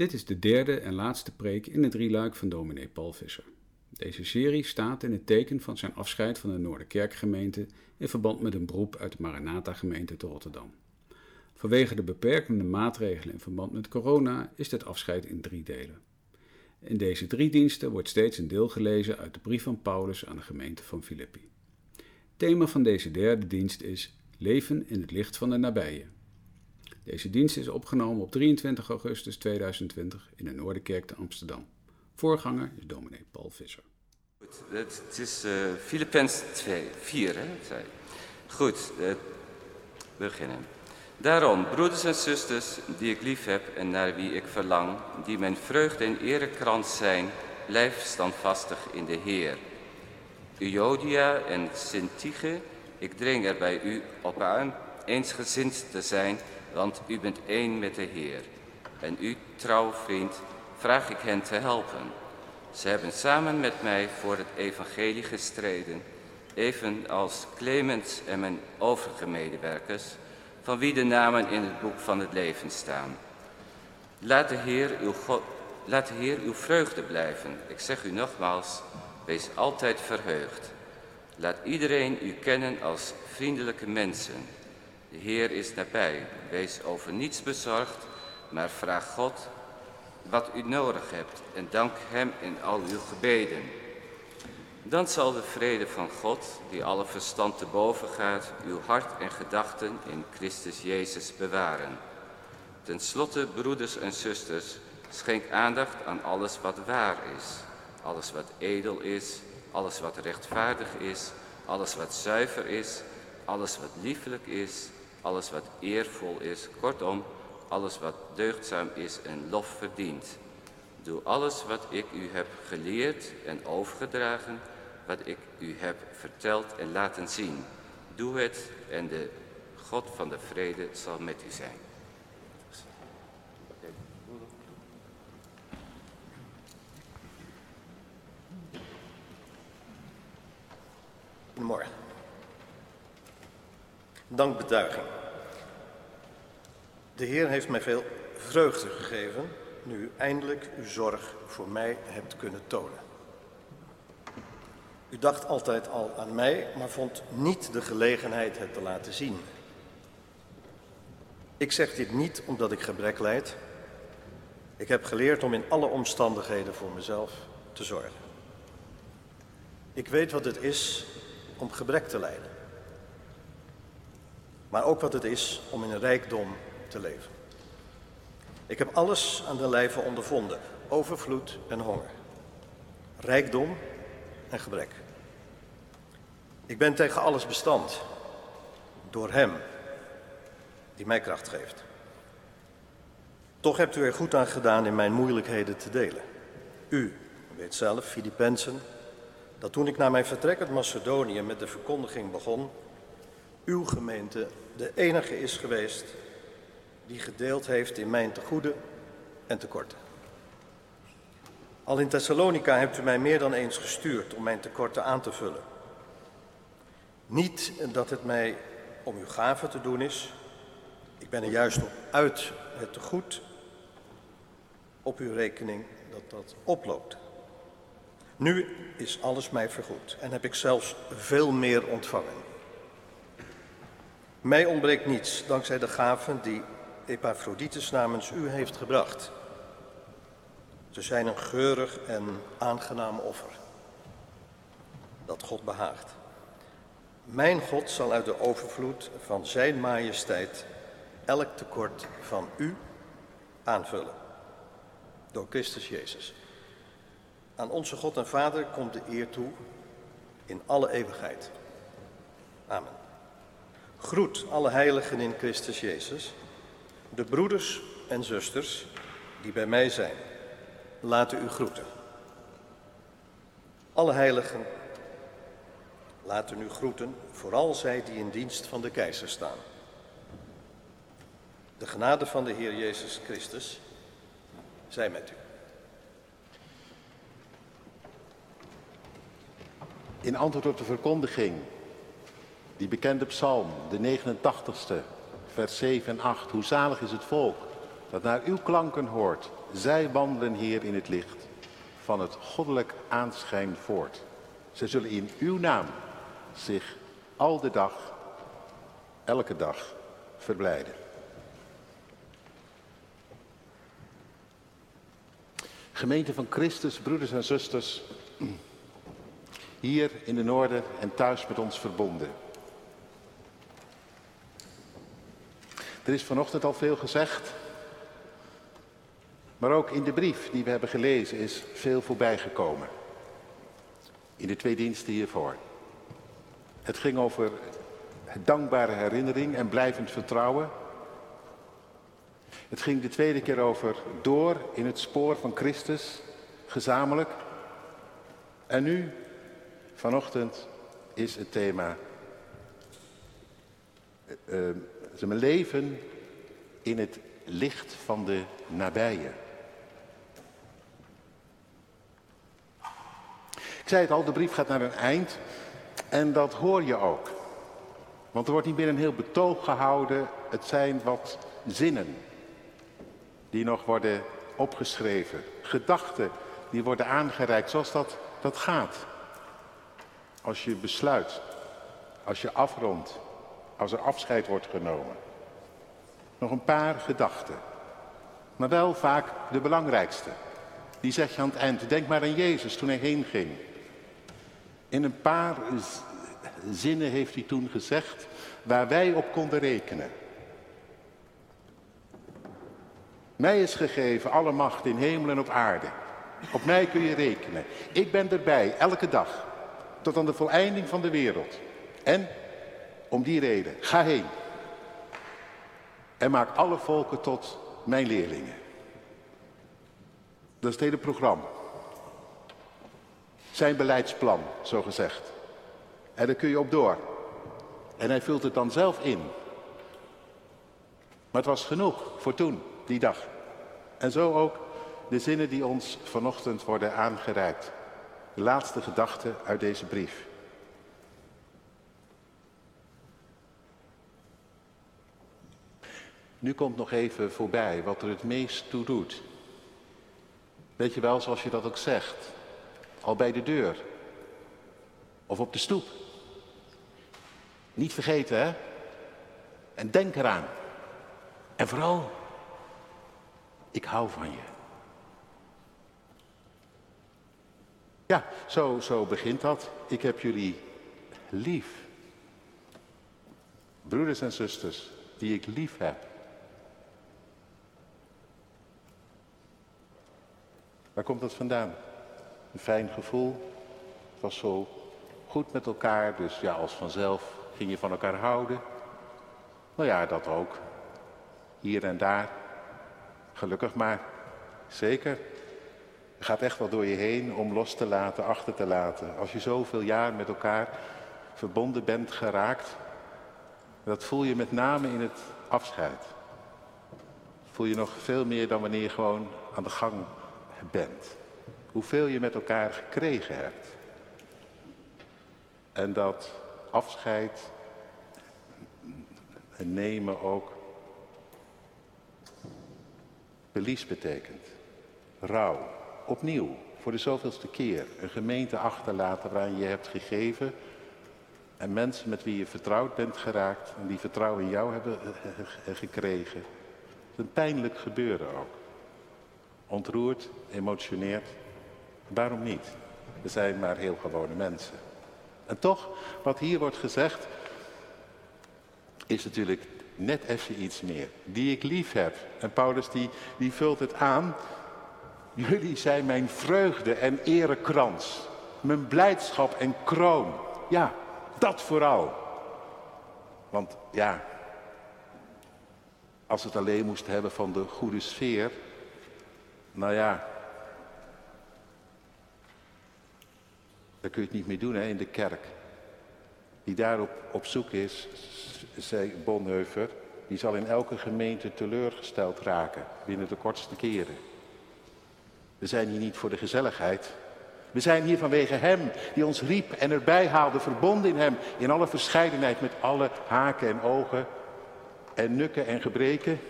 Dit is de derde en laatste preek in het drieluik van dominee Paul Visser. Deze serie staat in het teken van zijn afscheid van de Noorderkerkgemeente in verband met een beroep uit de Maranatha-gemeente te Rotterdam. Vanwege de beperkende maatregelen in verband met corona is dit afscheid in drie delen. In deze drie diensten wordt steeds een deel gelezen uit de brief van Paulus aan de gemeente van Filippi. Thema van deze derde dienst is Leven in het licht van de nabije. Deze dienst is opgenomen op 23 augustus 2020 in de Noorderkerk te Amsterdam. Voorganger is dominee Paul Visser. Het, is Filippenzen 2, 4, hè? Goed, uh, beginnen. Daarom, broeders en zusters, die ik lief heb en naar wie ik verlang, die mijn vreugde en erekrans zijn, blijf standvastig in de Heer. Euodia en Sintige, ik dring er bij u op aan eensgezind te zijn, want u bent één met de Heer. En u, trouw vriend, vraag ik hen te helpen. Ze hebben samen met mij voor het evangelie gestreden, evenals Clemens en mijn overige medewerkers, van wie de namen in het boek van het leven staan. Laat de Heer uw, laat de Heer uw vreugde blijven. Ik zeg u nogmaals, wees altijd verheugd. Laat iedereen u kennen als vriendelijke mensen. De Heer is nabij. Wees over niets bezorgd, maar vraag God wat u nodig hebt en dank Hem in al uw gebeden. Dan zal de vrede van God, die alle verstand te boven gaat, uw hart en gedachten in Christus Jezus bewaren. Ten slotte, broeders en zusters, schenk aandacht aan alles wat waar is, alles wat edel is, alles wat rechtvaardig is, alles wat zuiver is, alles wat liefelijk is, alles wat eervol is, kortom, alles wat deugdzaam is en lof verdient. Doe alles wat ik u heb geleerd en overgedragen, wat ik u heb verteld en laten zien. Doe het en de God van de vrede zal met u zijn. Goedemorgen. Dankbetuiging. De Heer heeft mij veel vreugde gegeven nu u eindelijk uw zorg voor mij hebt kunnen tonen. U dacht altijd al aan mij, maar vond niet de gelegenheid het te laten zien. Ik zeg dit niet omdat ik gebrek leid. Ik heb geleerd om in alle omstandigheden voor mezelf te zorgen. Ik weet wat het is om gebrek te lijden. Maar ook wat het is om in rijkdom te leven. Ik heb alles aan de lijve ondervonden, overvloed en honger, rijkdom en gebrek. Ik ben tegen alles bestand, door Hem die mij kracht geeft. Toch hebt u er goed aan gedaan in mijn moeilijkheden te delen. U weet zelf, Filippenzen, dat toen ik na mijn vertrek uit Macedonië met de verkondiging begon, uw gemeente de enige is geweest die gedeeld heeft in mijn tegoeden en tekorten. Al in Thessalonica hebt u mij meer dan eens gestuurd om mijn tekorten aan te vullen. Niet dat het mij om uw gave te doen is. Ik ben er juist op uit het tegoed op uw rekening dat dat oploopt. Nu is alles mij vergoed en heb ik zelfs veel meer ontvangen. Mij ontbreekt niets dankzij de gaven die Epaphroditus namens u heeft gebracht. Ze zijn een geurig en aangenaam offer dat God behaagt. Mijn God zal uit de overvloed van Zijn majesteit elk tekort van u aanvullen. Door Christus Jezus. Aan onze God en Vader komt de eer toe in alle eeuwigheid. Amen. Groet alle heiligen in Christus Jezus. De broeders en zusters die bij mij zijn, laten u groeten. Alle heiligen laten u groeten, vooral zij die in dienst van de keizer staan. De genade van de Heer Jezus Christus zij met u. In antwoord op de verkondiging, die bekende psalm, de 89ste, vers 7 en 8. Hoe zalig is het volk dat naar uw klanken hoort. Zij wandelen hier in het licht van het goddelijk aanschijn voort. Zij zullen in uw naam zich al de dag, elke dag verblijden. Gemeente van Christus, broeders en zusters, hier in de Noorden en thuis met ons verbonden. Er is vanochtend al veel gezegd, maar ook in de brief die we hebben gelezen is veel voorbijgekomen. In de twee diensten hiervoor. Het ging over dankbare herinnering en blijvend vertrouwen. Het ging de tweede keer over door in het spoor van Christus, gezamenlijk. En nu, vanochtend, is het thema uh, mijn leven in het licht van de nabije. Ik zei het al, de brief gaat naar een eind en dat hoor je ook. Want er wordt niet meer een heel betoog gehouden, het zijn wat zinnen die nog worden opgeschreven. Gedachten die worden aangereikt zoals dat, dat gaat. Als je besluit, als je afrondt, als er afscheid wordt genomen. Nog een paar gedachten. Maar wel vaak de belangrijkste. Die zeg je aan het eind. Denk maar aan Jezus toen hij heen ging. In een paar zinnen heeft hij toen gezegd waar wij op konden rekenen. Mij is gegeven alle macht in hemel en op aarde. Op mij kun je rekenen. Ik ben erbij, elke dag. Tot aan de voleinding van de wereld. En, om die reden, ga heen. En maak alle volken tot mijn leerlingen. Dat is het hele programma. Zijn beleidsplan, zo gezegd. En daar kun je op door. En hij vult het dan zelf in. Maar het was genoeg voor toen die dag. En zo ook de zinnen die ons vanochtend worden aangereikt. De laatste gedachten uit deze brief. Nu komt nog even voorbij wat er het meest toe doet. Weet je wel, zoals je dat ook zegt. Al bij de deur. Of op de stoep. Niet vergeten, hè? En denk eraan. En vooral ik hou van je. Ja, zo, zo begint dat. Ik heb jullie lief. Broeders en zusters, die ik lief heb. Waar komt dat vandaan? Een fijn gevoel. Het was zo goed met elkaar, dus ja, als vanzelf ging je van elkaar houden. Nou ja, dat ook. Hier en daar. Gelukkig maar. Zeker. Het gaat echt wel door je heen om los te laten, achter te laten. Als je zoveel jaar met elkaar verbonden bent geraakt, dat voel je met name in het afscheid. Voel je nog veel meer dan wanneer je gewoon aan de gang bent. Hoeveel je met elkaar gekregen hebt. En dat afscheid nemen ook Belies betekent rouw. Opnieuw, voor de zoveelste keer. Een gemeente achterlaten waaraan je hebt gegeven. En mensen met wie je vertrouwd bent geraakt. En die vertrouwen in jou hebben gekregen. Het is een pijnlijk gebeuren ook. Ontroerd, emotioneerd. Waarom niet? We zijn maar heel gewone mensen. En toch, wat hier wordt gezegd, is natuurlijk net even iets meer. Die ik lief heb. En Paulus die, die vult het aan. Jullie zijn mijn vreugde en erekrans. Mijn blijdschap en kroon. Ja, dat vooral. Want ja, als het alleen moest hebben van de goede sfeer. Nou ja, daar kun je het niet meer doen hè, in de kerk. Die daarop op zoek is, zei Bonheuver, die zal in elke gemeente teleurgesteld raken binnen de kortste keren. We zijn hier niet voor de gezelligheid. We zijn hier vanwege Hem die ons riep en erbij haalde, verbonden in Hem, in alle verscheidenheid met alle haken en ogen en nukken en gebreken.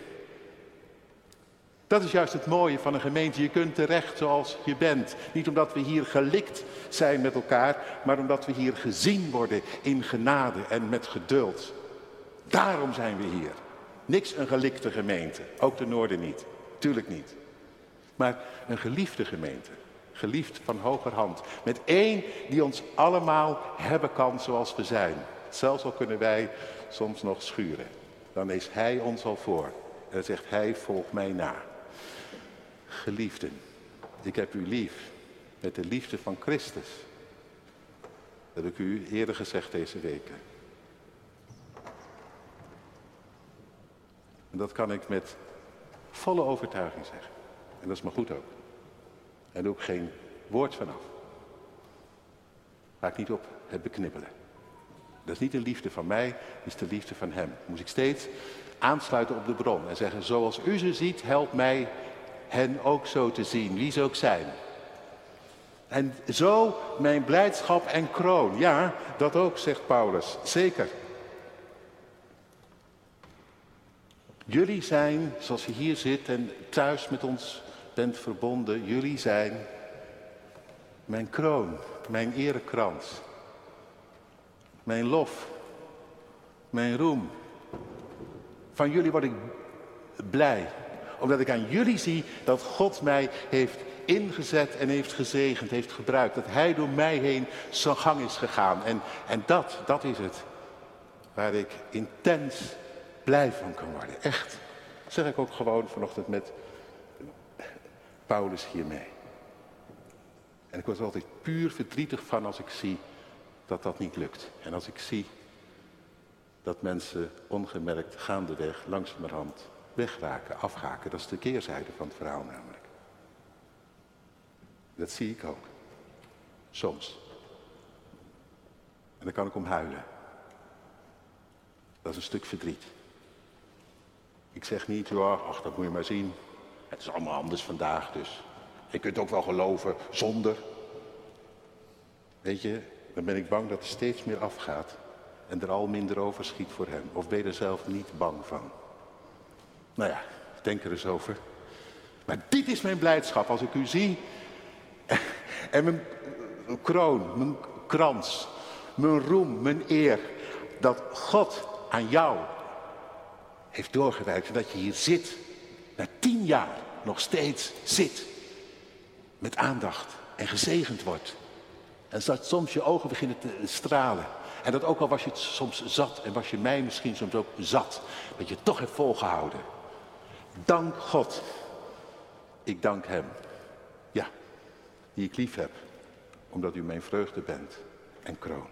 Dat is juist het mooie van een gemeente. Je kunt terecht zoals je bent. Niet omdat we hier gelikt zijn met elkaar, maar omdat we hier gezien worden in genade en met geduld. Daarom zijn we hier. Niks een gelikte gemeente, ook de Noorden niet. Tuurlijk niet. Maar een geliefde gemeente. Geliefd van hogerhand. Met één die ons allemaal hebben kan zoals we zijn. Zelfs al kunnen wij soms nog schuren. Dan is Hij ons al voor. En dan zegt Hij, volg mij na. Geliefden, ik heb u lief met de liefde van Christus. Dat heb ik u eerder gezegd deze weken. En dat kan ik met volle overtuiging zeggen. En dat is maar goed ook. En ook geen woord vanaf. Ik niet op het beknibbelen. Dat is niet de liefde van mij, dat is de liefde van hem. Moest ik steeds aansluiten op de bron en zeggen, zoals u ze ziet, help mij hen ook zo te zien, wie ze ook zijn. En zo mijn blijdschap en kroon. Ja, dat ook, zegt Paulus. Zeker. Jullie zijn, zoals je hier zit en thuis met ons bent verbonden, jullie zijn mijn kroon, mijn erekrans, mijn lof, mijn roem. Van jullie word ik blij, omdat ik aan jullie zie dat God mij heeft ingezet en heeft gezegend, heeft gebruikt. Dat hij door mij heen zijn gang is gegaan. En, en dat, dat is het waar ik intens blij van kan worden. Echt. Dat zeg ik ook gewoon vanochtend met Paulus hiermee. En ik word er altijd puur verdrietig van als ik zie dat dat niet lukt. En als ik zie dat mensen ongemerkt gaandeweg langzamerhand wegraken, afhaken. Dat is de keerzijde van het verhaal namelijk. Dat zie ik ook. Soms. En daar kan ik om huilen. Dat is een stuk verdriet. Ik zeg niet, ja, ach, dat moet je maar zien. Het is allemaal anders vandaag, dus je kunt ook wel geloven zonder. Weet je, dan ben ik bang dat er steeds meer afgaat en er al minder over schiet voor hem. Of ben je er zelf niet bang van? Nou ja, denk er eens over. Maar dit is mijn blijdschap als ik u zie. En mijn kroon, mijn krans, mijn roem, mijn eer. Dat God aan jou heeft doorgewerkt. En dat je hier zit. Na tien jaar nog steeds zit. Met aandacht en gezegend wordt. En dat soms je ogen beginnen te stralen. En dat ook al was je soms zat en was je mij misschien soms ook zat. Dat je toch hebt volgehouden. Dank God. Ik dank Hem. Ja, die ik lief heb. Omdat u mijn vreugde bent en kroon.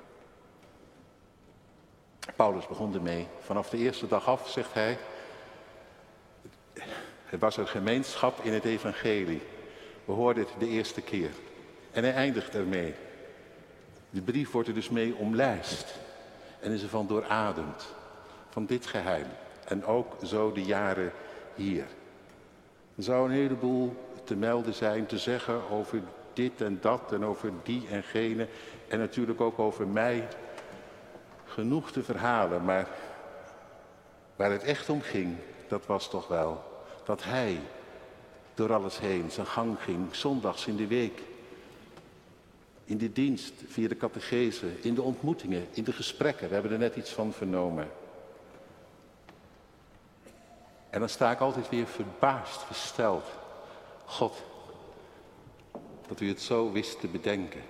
Paulus begon ermee. Vanaf de eerste dag af, zegt hij. Het was een gemeenschap in het evangelie. We hoorden het de eerste keer. En hij eindigt ermee. De brief wordt er dus mee omlijst. En is er van doorademd. Van dit geheim. En ook zo de jaren hier. Er zou een heleboel te melden zijn, te zeggen over dit en dat en over die en gene. En natuurlijk ook over mij. Genoeg te verhalen, maar waar het echt om ging, dat was toch wel dat hij door alles heen zijn gang ging, zondags in de week. In de dienst, via de catechese, in de ontmoetingen, in de gesprekken. We hebben er net iets van vernomen. En dan sta ik altijd weer verbaasd, versteld. God, dat u het zo wist te bedenken.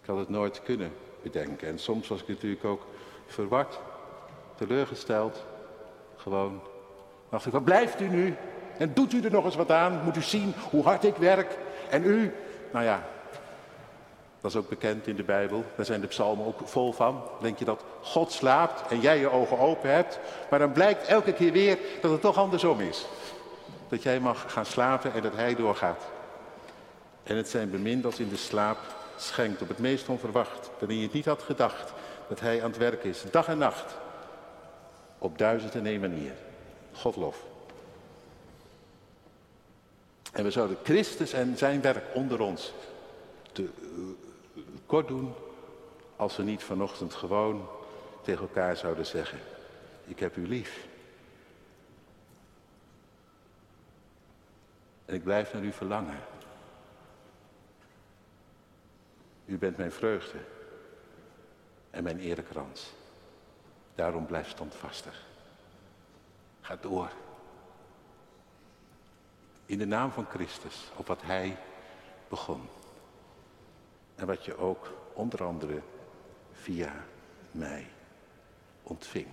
Ik had het nooit kunnen bedenken. En soms was ik natuurlijk ook verward, teleurgesteld. Gewoon. Dacht ik, wat blijft u nu? En doet u er nog eens wat aan? Moet u zien hoe hard ik werk? En u? Nou ja, dat is ook bekend in de Bijbel. Daar zijn de psalmen ook vol van. Denk je dat God slaapt en jij je ogen open hebt. Maar dan blijkt elke keer weer dat het toch andersom is. Dat jij mag gaan slapen en dat hij doorgaat. En het zijn bemind als in de slaap schenkt op het meest onverwacht. Wanneer je het niet had gedacht dat hij aan het werk is. Dag en nacht. Op duizend en één manier. Godlof. En we zouden Christus en zijn werk onder ons te uh, kort doen als we niet vanochtend gewoon tegen elkaar zouden zeggen, ik heb u lief. En ik blijf naar u verlangen. U bent mijn vreugde en mijn erekrans. Daarom blijf standvastig. Ga door. In de naam van Christus, op wat Hij begon. En wat je ook onder andere via mij ontving.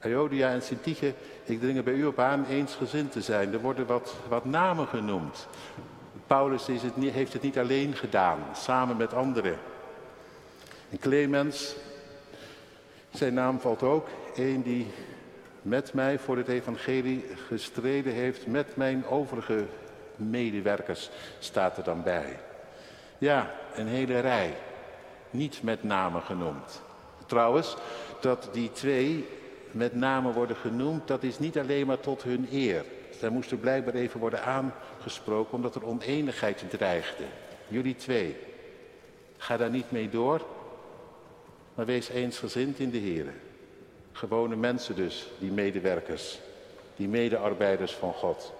Aiodia en Sintige, ik dring er bij u op aan eensgezind te zijn. Er worden wat, wat namen genoemd. Paulus is het, heeft het niet alleen gedaan, samen met anderen. En Clemens, zijn naam valt ook, een die met mij voor het evangelie gestreden heeft, met mijn overige medewerkers, staat er dan bij. Ja, een hele rij, niet met namen genoemd. Trouwens, dat die twee met name worden genoemd, dat is niet alleen maar tot hun eer. Zij moesten blijkbaar even worden aangesproken omdat er oneenigheid dreigde. Jullie twee, ga daar niet mee door, maar wees eensgezind in de Heer. Gewone mensen dus, die medewerkers, die medearbeiders van God.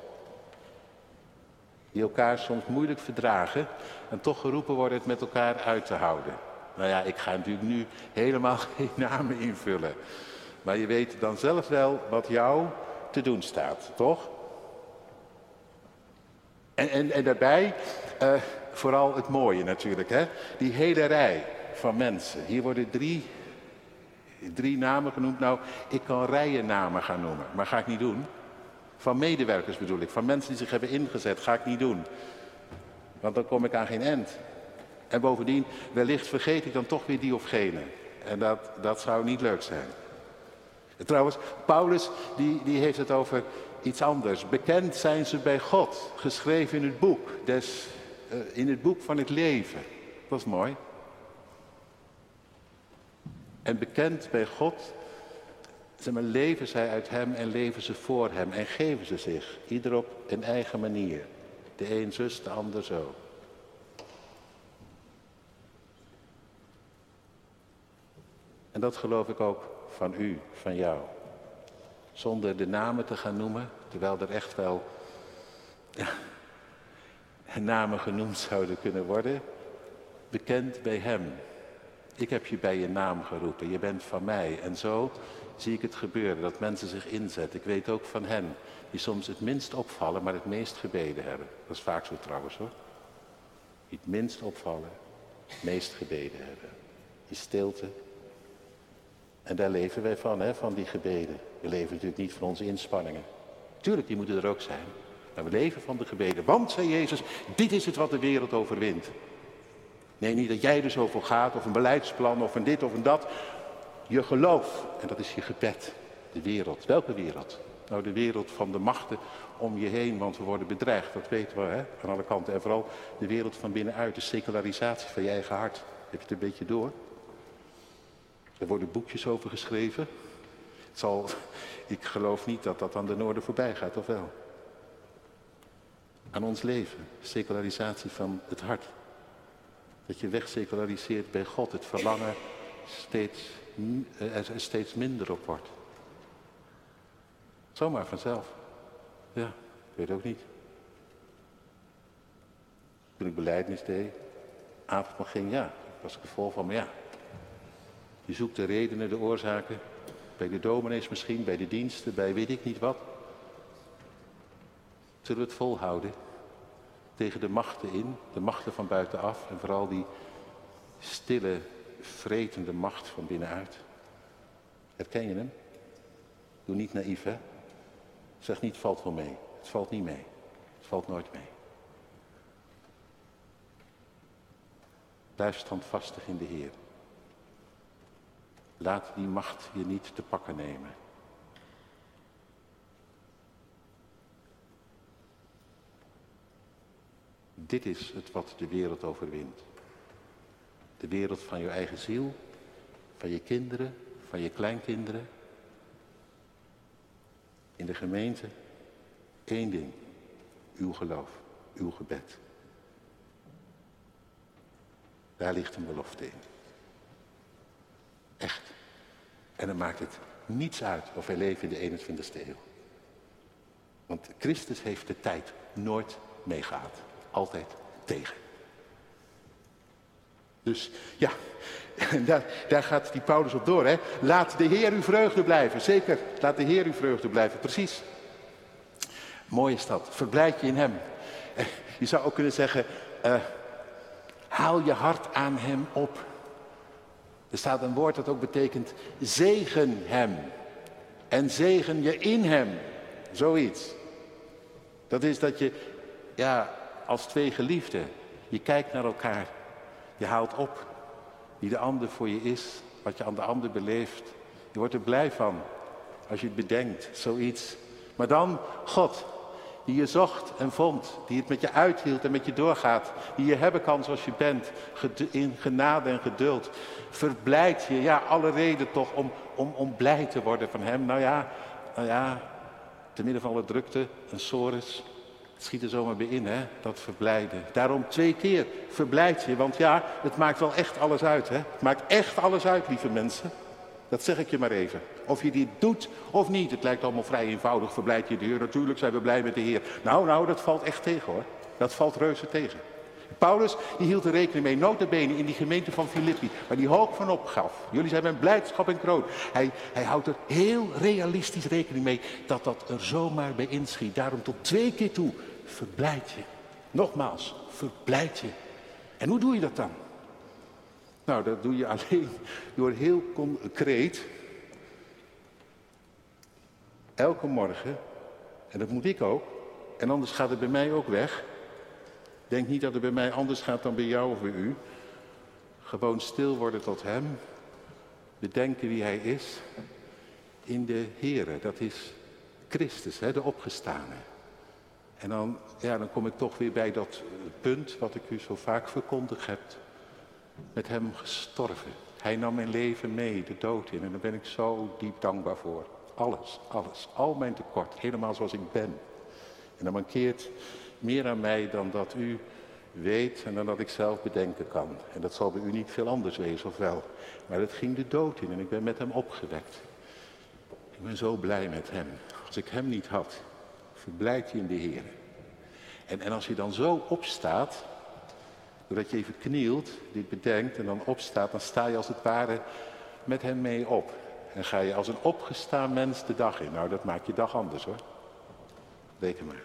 Die elkaar soms moeilijk verdragen en toch geroepen worden het met elkaar uit te houden. Nou ja, ik ga natuurlijk nu helemaal geen namen invullen. Maar je weet dan zelf wel wat jou te doen staat, toch? En, en, en daarbij uh, vooral het mooie natuurlijk, hè? die hele rij van mensen. Hier worden drie, drie namen genoemd. Nou, ik kan rijen namen gaan noemen, maar ga ik niet doen. Van medewerkers bedoel ik, van mensen die zich hebben ingezet, ga ik niet doen. Want dan kom ik aan geen end. En bovendien, wellicht vergeet ik dan toch weer die of gene. En dat, dat zou niet leuk zijn. En trouwens, Paulus die, die heeft het over iets anders. Bekend zijn ze bij God, geschreven in het boek, des, uh, in het boek van het leven. Dat is mooi. En bekend bij God, zeg maar, leven zij uit Hem en leven ze voor Hem en geven ze zich, ieder op een eigen manier. De een zus, de ander zo. En dat geloof ik ook van u, van jou. Zonder de namen te gaan noemen, terwijl er echt wel ja, namen genoemd zouden kunnen worden. Bekend bij Hem. Ik heb je bij je naam geroepen, je bent van mij. En zo zie ik het gebeuren, dat mensen zich inzetten. Ik weet ook van hen, die soms het minst opvallen, maar het meest gebeden hebben. Dat is vaak zo trouwens hoor. Die het minst opvallen, het meest gebeden hebben. Die stilte, en daar leven wij van, hè, van die gebeden. We leven natuurlijk niet van onze inspanningen. Tuurlijk, die moeten er ook zijn. Maar we leven van de gebeden. Want, zei Jezus, dit is het wat de wereld overwint. Nee, niet dat jij er zo gaat, of een beleidsplan, of een dit of een dat. Je geloof, en dat is je gebed. De wereld. Welke wereld? Nou, de wereld van de machten om je heen, want we worden bedreigd. Dat weten we, hè? Aan alle kanten. En vooral de wereld van binnenuit, de secularisatie van je eigen hart. Heb je het een beetje door? Er worden boekjes over geschreven. Het zal, ik geloof niet dat dat aan de Noorden voorbij gaat, of wel? Aan ons leven, secularisatie van het hart. Dat je wegseculariseert bij God, het verlangen steeds, er steeds minder op wordt. Zomaar vanzelf. Ja, ik weet ook niet. Toen ik beleidnis deed, avond ging, ja, was ik er vol van, maar ja, je zoekt de redenen, de oorzaken. Bij de dominees misschien, bij de diensten, bij weet ik niet wat. Zullen we het volhouden? Tegen de machten in, de machten van buitenaf en vooral die stille, vretende macht van binnenuit. Herken je hem? Doe niet naïef, hè? Zeg niet, valt wel mee. Het valt niet mee. Het valt nooit mee. Blijf standvastig in de Heer. Laat die macht je niet te pakken nemen. Dit is het wat de wereld overwint. De wereld van je eigen ziel, van je kinderen, van je kleinkinderen. In de gemeente één ding, uw geloof, uw gebed. Daar ligt een belofte in. Echt. En dan maakt het niets uit of wij leven in de 21ste eeuw. Want Christus heeft de tijd nooit meegehaald. Altijd tegen. Dus ja, daar, daar gaat die Paulus op door. Hè? Laat de Heer uw vreugde blijven. Zeker, laat de Heer uw vreugde blijven. Precies. Mooi is dat. Verblijd je in hem. Eh, je zou ook kunnen zeggen, uh, haal je hart aan hem op. Er staat een woord dat ook betekent zegen hem. En zegen je in hem. Zoiets. Dat is dat je, ja, als twee geliefden, je kijkt naar elkaar. Je haalt op wie de ander voor je is, wat je aan de ander beleeft. Je wordt er blij van als je het bedenkt, zoiets. Maar dan God, die je zocht en vond, die het met je uithield en met je doorgaat, die je hebben kan zoals je bent, in genade en geduld. Verblijd je, ja, alle reden toch om, om, om blij te worden van Hem. Nou ja, nou ja, te midden van alle drukte, een sores, schiet er zomaar bij in, hè, dat verblijden. Daarom twee keer verblijd je, want ja, het maakt wel echt alles uit, hè. Het maakt echt alles uit, lieve mensen. Dat zeg ik je maar even. Of je dit doet of niet. Het lijkt allemaal vrij eenvoudig. Verblijd je de Heer. Natuurlijk zijn we blij met de Heer. Nou, nou, dat valt echt tegen hoor. Dat valt reuze tegen. Paulus die hield er rekening mee, notabene in die gemeente van Filippi, waar hij hoog van opgaf. Jullie zijn mijn blijdschap en kroon. Hij, hij houdt er heel realistisch rekening mee dat dat er zomaar bij inschiet. Daarom tot twee keer toe, verblijd je. Nogmaals, verblijd je. En hoe doe je dat dan? Nou, dat doe je alleen door heel concreet elke morgen, en dat moet ik ook, en anders gaat het bij mij ook weg. Denk niet dat het bij mij anders gaat dan bij jou of bij u. Gewoon stil worden tot Hem, bedenken wie Hij is in de Here. Dat is Christus, hè, de opgestane. En dan, ja, dan kom ik toch weer bij dat punt wat ik u zo vaak verkondigd heb met hem gestorven. Hij nam mijn leven mee, de dood in. En daar ben ik zo diep dankbaar voor. Alles, alles, al mijn tekort, helemaal zoals ik ben. En dan mankeert meer aan mij dan dat u weet en dan dat ik zelf bedenken kan. En dat zal bij u niet veel anders wezen, of wel? Maar het ging de dood in en ik ben met hem opgewekt. Ik ben zo blij met hem. Als ik hem niet had, verblijd je in de Heer. En, en als je dan zo opstaat, Doordat je even knielt, dit bedenkt en dan opstaat, dan sta je als het ware met hem mee op. En ga je als een opgestaan mens de dag in. Nou, dat maakt je dag anders hoor. Reken maar.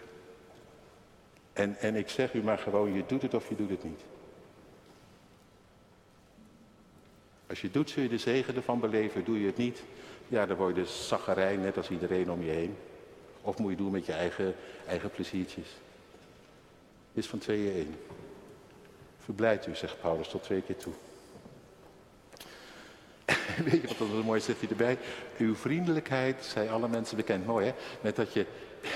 En, en ik zeg u maar gewoon, je doet het of je doet het niet. Als je doet, zul je de zegen ervan beleven. Doe je het niet, ja, dan word je de zaggerij, net als iedereen om je heen. Of moet je doen met je eigen, eigen pleziertjes. Het is van tweeën één. Verblijd u, zegt Paulus tot twee keer toe. Weet je wat dat mooi zegt hij erbij? Uw vriendelijkheid, zei alle mensen bekend. Mooi hè? Met dat je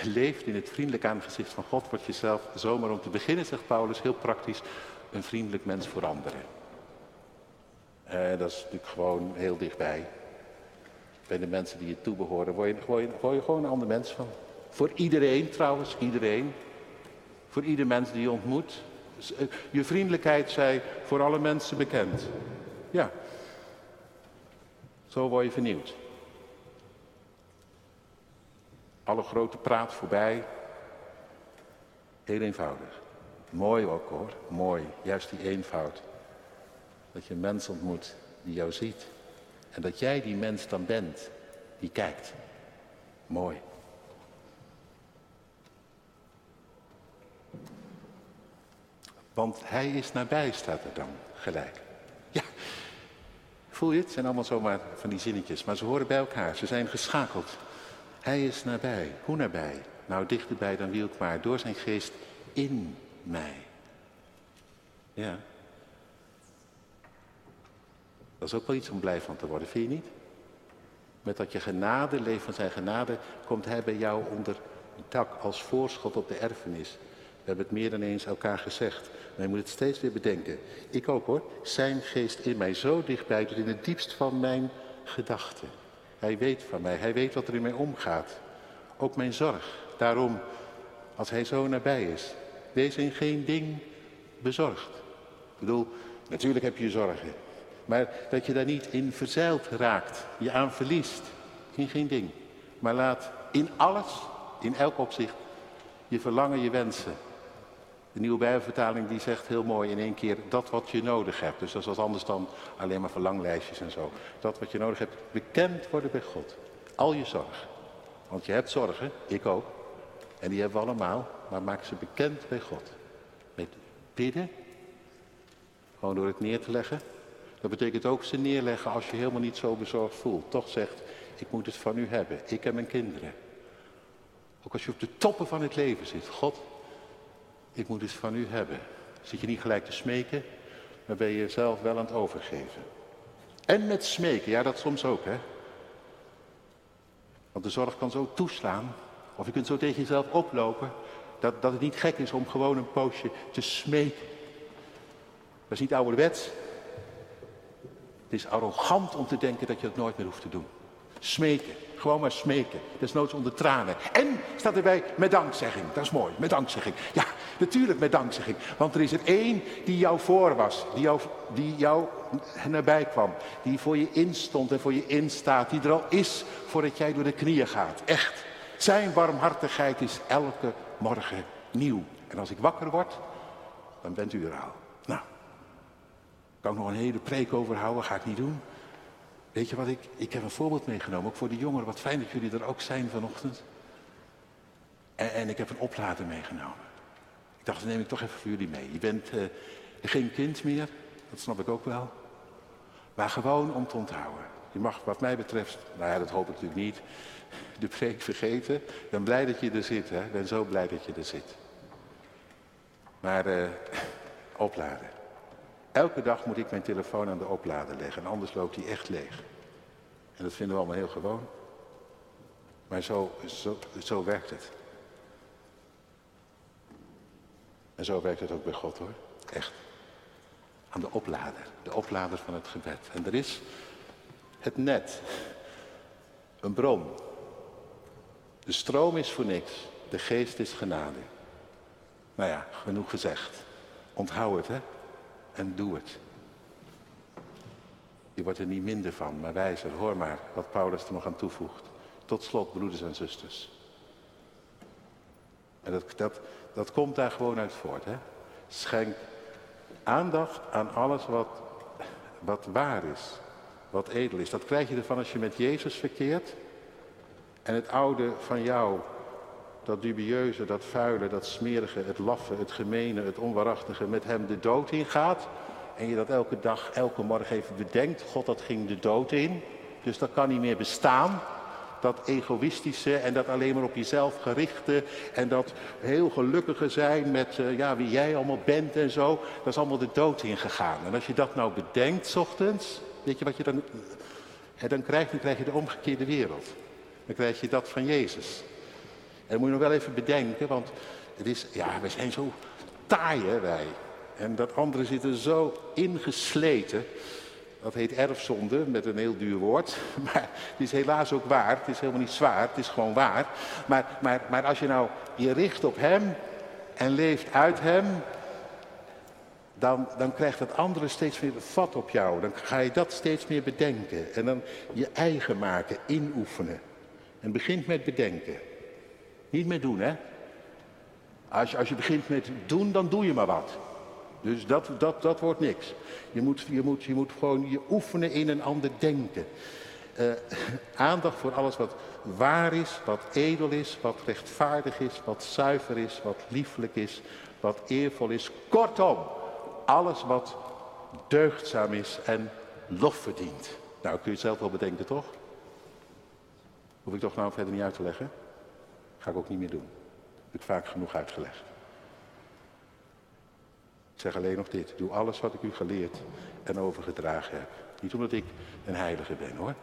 leeft in het vriendelijk aangezicht van God, wordt jezelf zomaar om te beginnen, zegt Paulus, heel praktisch, een vriendelijk mens voor anderen. Uh, dat is natuurlijk gewoon heel dichtbij. Bij de mensen die je toebehoren, word je, word je gewoon een ander mens van. Voor iedereen trouwens, iedereen. Voor ieder mens die je ontmoet, eh, je vriendelijkheid zij voor alle mensen bekend. Ja. Zo word je vernieuwd. Alle grote praat voorbij. Heel eenvoudig. Mooi ook hoor, mooi. Juist die eenvoud. Dat je een mens ontmoet die jou ziet. En dat jij die mens dan bent die kijkt. Mooi. Want hij is nabij, staat er dan gelijk. Ja, voel je het? Het zijn allemaal zomaar van die zinnetjes, maar ze horen bij elkaar. Ze zijn geschakeld. Hij is nabij. Hoe nabij? Nou, dichterbij dan wie ook maar. Door zijn geest in mij. Ja. Dat is ook wel iets om blij van te worden, vind je niet? Met dat je genade, leeft van zijn genade, komt hij bij jou onder dak als voorschot op de erfenis. We hebben het meer dan eens elkaar gezegd. Maar je moet het steeds weer bedenken. Ik ook hoor. Zijn geest in mij zo dichtbij tot in het diepst van mijn gedachten. Hij weet van mij. Hij weet wat er in mij omgaat. Ook mijn zorg. Daarom, als hij zo nabij is, wees in geen ding bezorgd. Ik bedoel, natuurlijk heb je zorgen. Maar dat je daar niet in verzeild raakt, je aan verliest. In geen ding. Maar laat in alles In elk opzicht. Je verlangen, je wensen. De nieuwe Bijbelvertaling die zegt heel mooi in één keer dat wat je nodig hebt. Dus dat is wat anders dan alleen maar verlanglijstjes en zo. Dat wat je nodig hebt, bekend worden bij God. Al je zorg. Want je hebt zorgen, ik ook. En die hebben we allemaal, maar maak ze bekend bij God. Met bidden, gewoon door het neer te leggen. Dat betekent ook ze neerleggen als je helemaal niet zo bezorgd voelt. Toch zegt, ik moet het van u hebben. Ik en mijn kinderen. Ook als je op de toppen van het leven zit. God, ik moet het van u hebben. Zit je niet gelijk te smeken, maar ben je jezelf wel aan het overgeven. En met smeken, ja dat soms ook hè. Want de zorg kan zo toeslaan, of je kunt zo tegen jezelf oplopen, dat, dat het niet gek is om gewoon een poosje te smeken. Dat is niet ouderwets. Het is arrogant om te denken dat je het nooit meer hoeft te doen. Smeken. Gewoon maar smeken. Desnoods onder tranen. En staat erbij met dankzegging. Dat is mooi, met dankzegging. Ja, natuurlijk met dankzegging. Want er is er één die jou voor was. Die jou, die jou nabij kwam. Die voor je instond en voor je instaat. Die er al is voordat jij door de knieën gaat. Echt. Zijn barmhartigheid is elke morgen nieuw. En als ik wakker word, dan bent u er al. Kan ik nog een hele preek over houden, ga ik niet doen. Weet je wat ik, ik heb een voorbeeld meegenomen, ook voor de jongeren. Wat fijn dat jullie er ook zijn vanochtend. En, en ik heb een oplader meegenomen. Ik dacht, dat neem ik toch even voor jullie mee. Je bent uh, geen kind meer, dat snap ik ook wel. Maar gewoon om te onthouden. Je mag wat mij betreft, nou ja, dat hoop ik natuurlijk niet, de preek vergeten. Ik ben blij dat je er zit, hè. Ik ben zo blij dat je er zit. Maar uh, opladen. Elke dag moet ik mijn telefoon aan de oplader leggen en anders loopt die echt leeg. En dat vinden we allemaal heel gewoon. Maar zo, zo, zo werkt het. En zo werkt het ook bij God hoor. Echt. Aan de oplader. De oplader van het gebed. En er is het net. Een bron. De stroom is voor niks. De geest is genade. Nou ja, genoeg gezegd. Onthoud het hè en doe het. Je wordt er niet minder van, maar wijzer. Hoor maar wat Paulus er nog aan toevoegt. Tot slot, broeders en zusters. En dat, dat, dat komt daar gewoon uit voort. Hè? Schenk aandacht aan alles wat, wat waar is. Wat edel is. Dat krijg je ervan als je met Jezus verkeert. En het oude van jou, dat dubieuze, dat vuile, dat smerige, het laffe, het gemene, het onwaarachtige met hem de dood ingaat. En je dat elke dag, elke morgen even bedenkt. God, dat ging de dood in. Dus dat kan niet meer bestaan. Dat egoïstische en dat alleen maar op jezelf gerichte. En dat heel gelukkige zijn met uh, ja, wie jij allemaal bent en zo. Dat is allemaal de dood ingegaan. En als je dat nou bedenkt, s ochtends. Weet je wat je dan, dan? Dan krijg je de omgekeerde wereld. Dan krijg je dat van Jezus. Dat moet je nog wel even bedenken, want het is, ja, we zijn zo taai, hè, wij. En dat andere zit er zo ingesleten. Dat heet erfzonde, met een heel duur woord. Maar het is helaas ook waar. Het is helemaal niet zwaar, het is gewoon waar. Maar, maar, maar als je nou je richt op Hem en leeft uit Hem, dan, dan krijgt het andere steeds meer vat op jou. Dan ga je dat steeds meer bedenken. En dan je eigen maken, inoefenen. En begint met bedenken. Niet met doen, hè? Als je, als je begint met doen, dan doe je maar wat. Dus dat, dat, dat wordt niks. Je moet, je, moet, je moet gewoon je oefenen in een ander denken. Uh, aandacht voor alles wat waar is, wat edel is, wat rechtvaardig is, wat zuiver is, wat lieflijk is, wat eervol is. Kortom, alles wat deugdzaam is en lof verdient. Nou, kun je het zelf wel bedenken, toch? Hoef ik toch nou verder niet uit te leggen? Ga ik ook niet meer doen. Heb ik vaak genoeg uitgelegd. Ik zeg alleen nog dit. Doe alles wat ik u geleerd en overgedragen heb. Niet omdat ik een heilige ben hoor.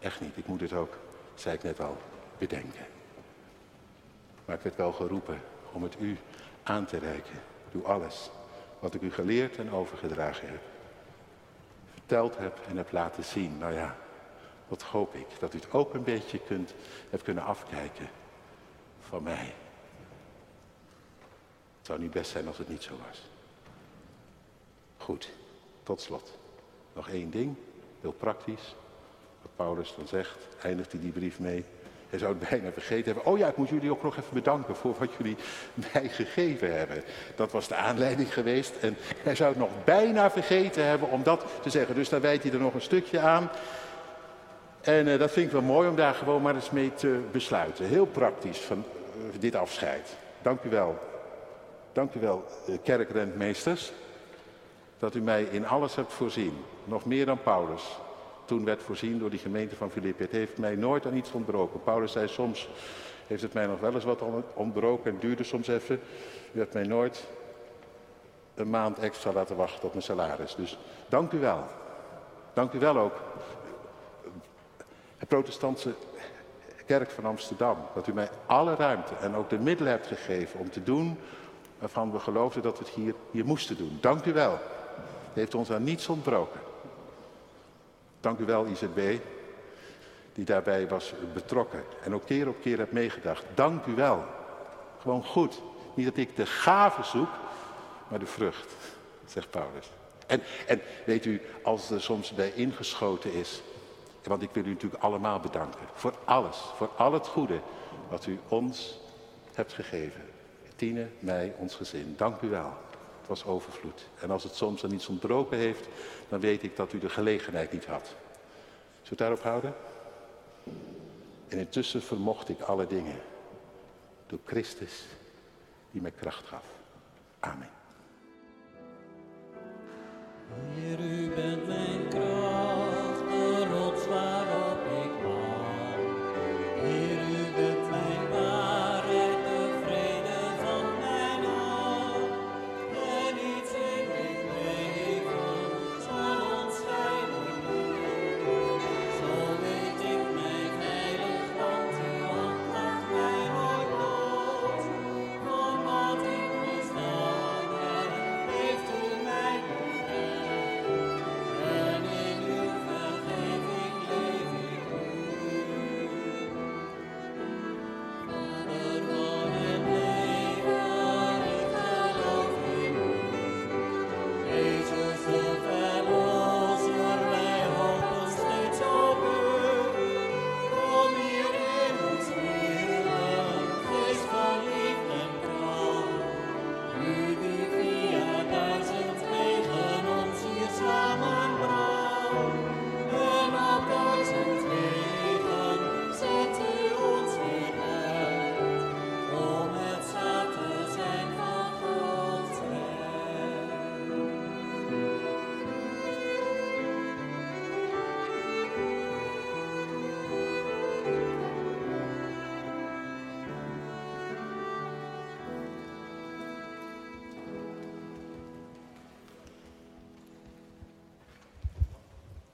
Echt niet. Ik moet het ook, zei ik net al, bedenken. Maar ik werd wel geroepen om het u aan te reiken. Doe alles wat ik u geleerd en overgedragen heb. Verteld heb en heb laten zien. Nou ja, wat hoop ik. Dat u het ook een beetje kunt, hebt kunnen afkijken van mij. Het zou niet best zijn als het niet zo was. Goed, tot slot. Nog één ding, heel praktisch. Wat Paulus dan zegt, eindigt hij die brief mee. Hij zou het bijna vergeten hebben. Oh ja, ik moet jullie ook nog even bedanken voor wat jullie mij gegeven hebben. Dat was de aanleiding geweest. En hij zou het nog bijna vergeten hebben om dat te zeggen. Dus daar wijt hij er nog een stukje aan. En uh, dat vind ik wel mooi om daar gewoon maar eens mee te besluiten. Heel praktisch van dit afscheid. Dank u wel. Dank u wel, uh, kerkrentmeesters. Dat u mij in alles hebt voorzien. Nog meer dan Paulus toen werd voorzien door die gemeente van Filippi. Het heeft mij nooit aan iets ontbroken. Paulus zei soms, heeft het mij nog wel eens wat ontbroken en duurde soms even. U hebt mij nooit een maand extra laten wachten op mijn salaris. Dus dank u wel. Dank u wel ook. De protestantse kerk van Amsterdam. Dat u mij alle ruimte en ook de middelen hebt gegeven om te doen waarvan we geloofden dat we het hier, hier moesten doen. Dank u wel. Het heeft ons aan niets ontbroken. Dank u wel, IZB, die daarbij was betrokken en ook keer op keer heb meegedacht. Dank u wel. Gewoon goed. Niet dat ik de gave zoek, maar de vrucht, zegt Paulus. En, en weet u, als er soms bij ingeschoten is, want ik wil u natuurlijk allemaal bedanken voor alles, voor al het goede wat u ons hebt gegeven. Tine, mij, ons gezin. Dank u wel was overvloed. En als het soms dan iets ontbroken heeft, dan weet ik dat u de gelegenheid niet had. Zullen we het daarop houden? En intussen vermocht ik alle dingen door Christus die mij kracht gaf. Amen. Heer, u bent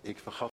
Ik vergat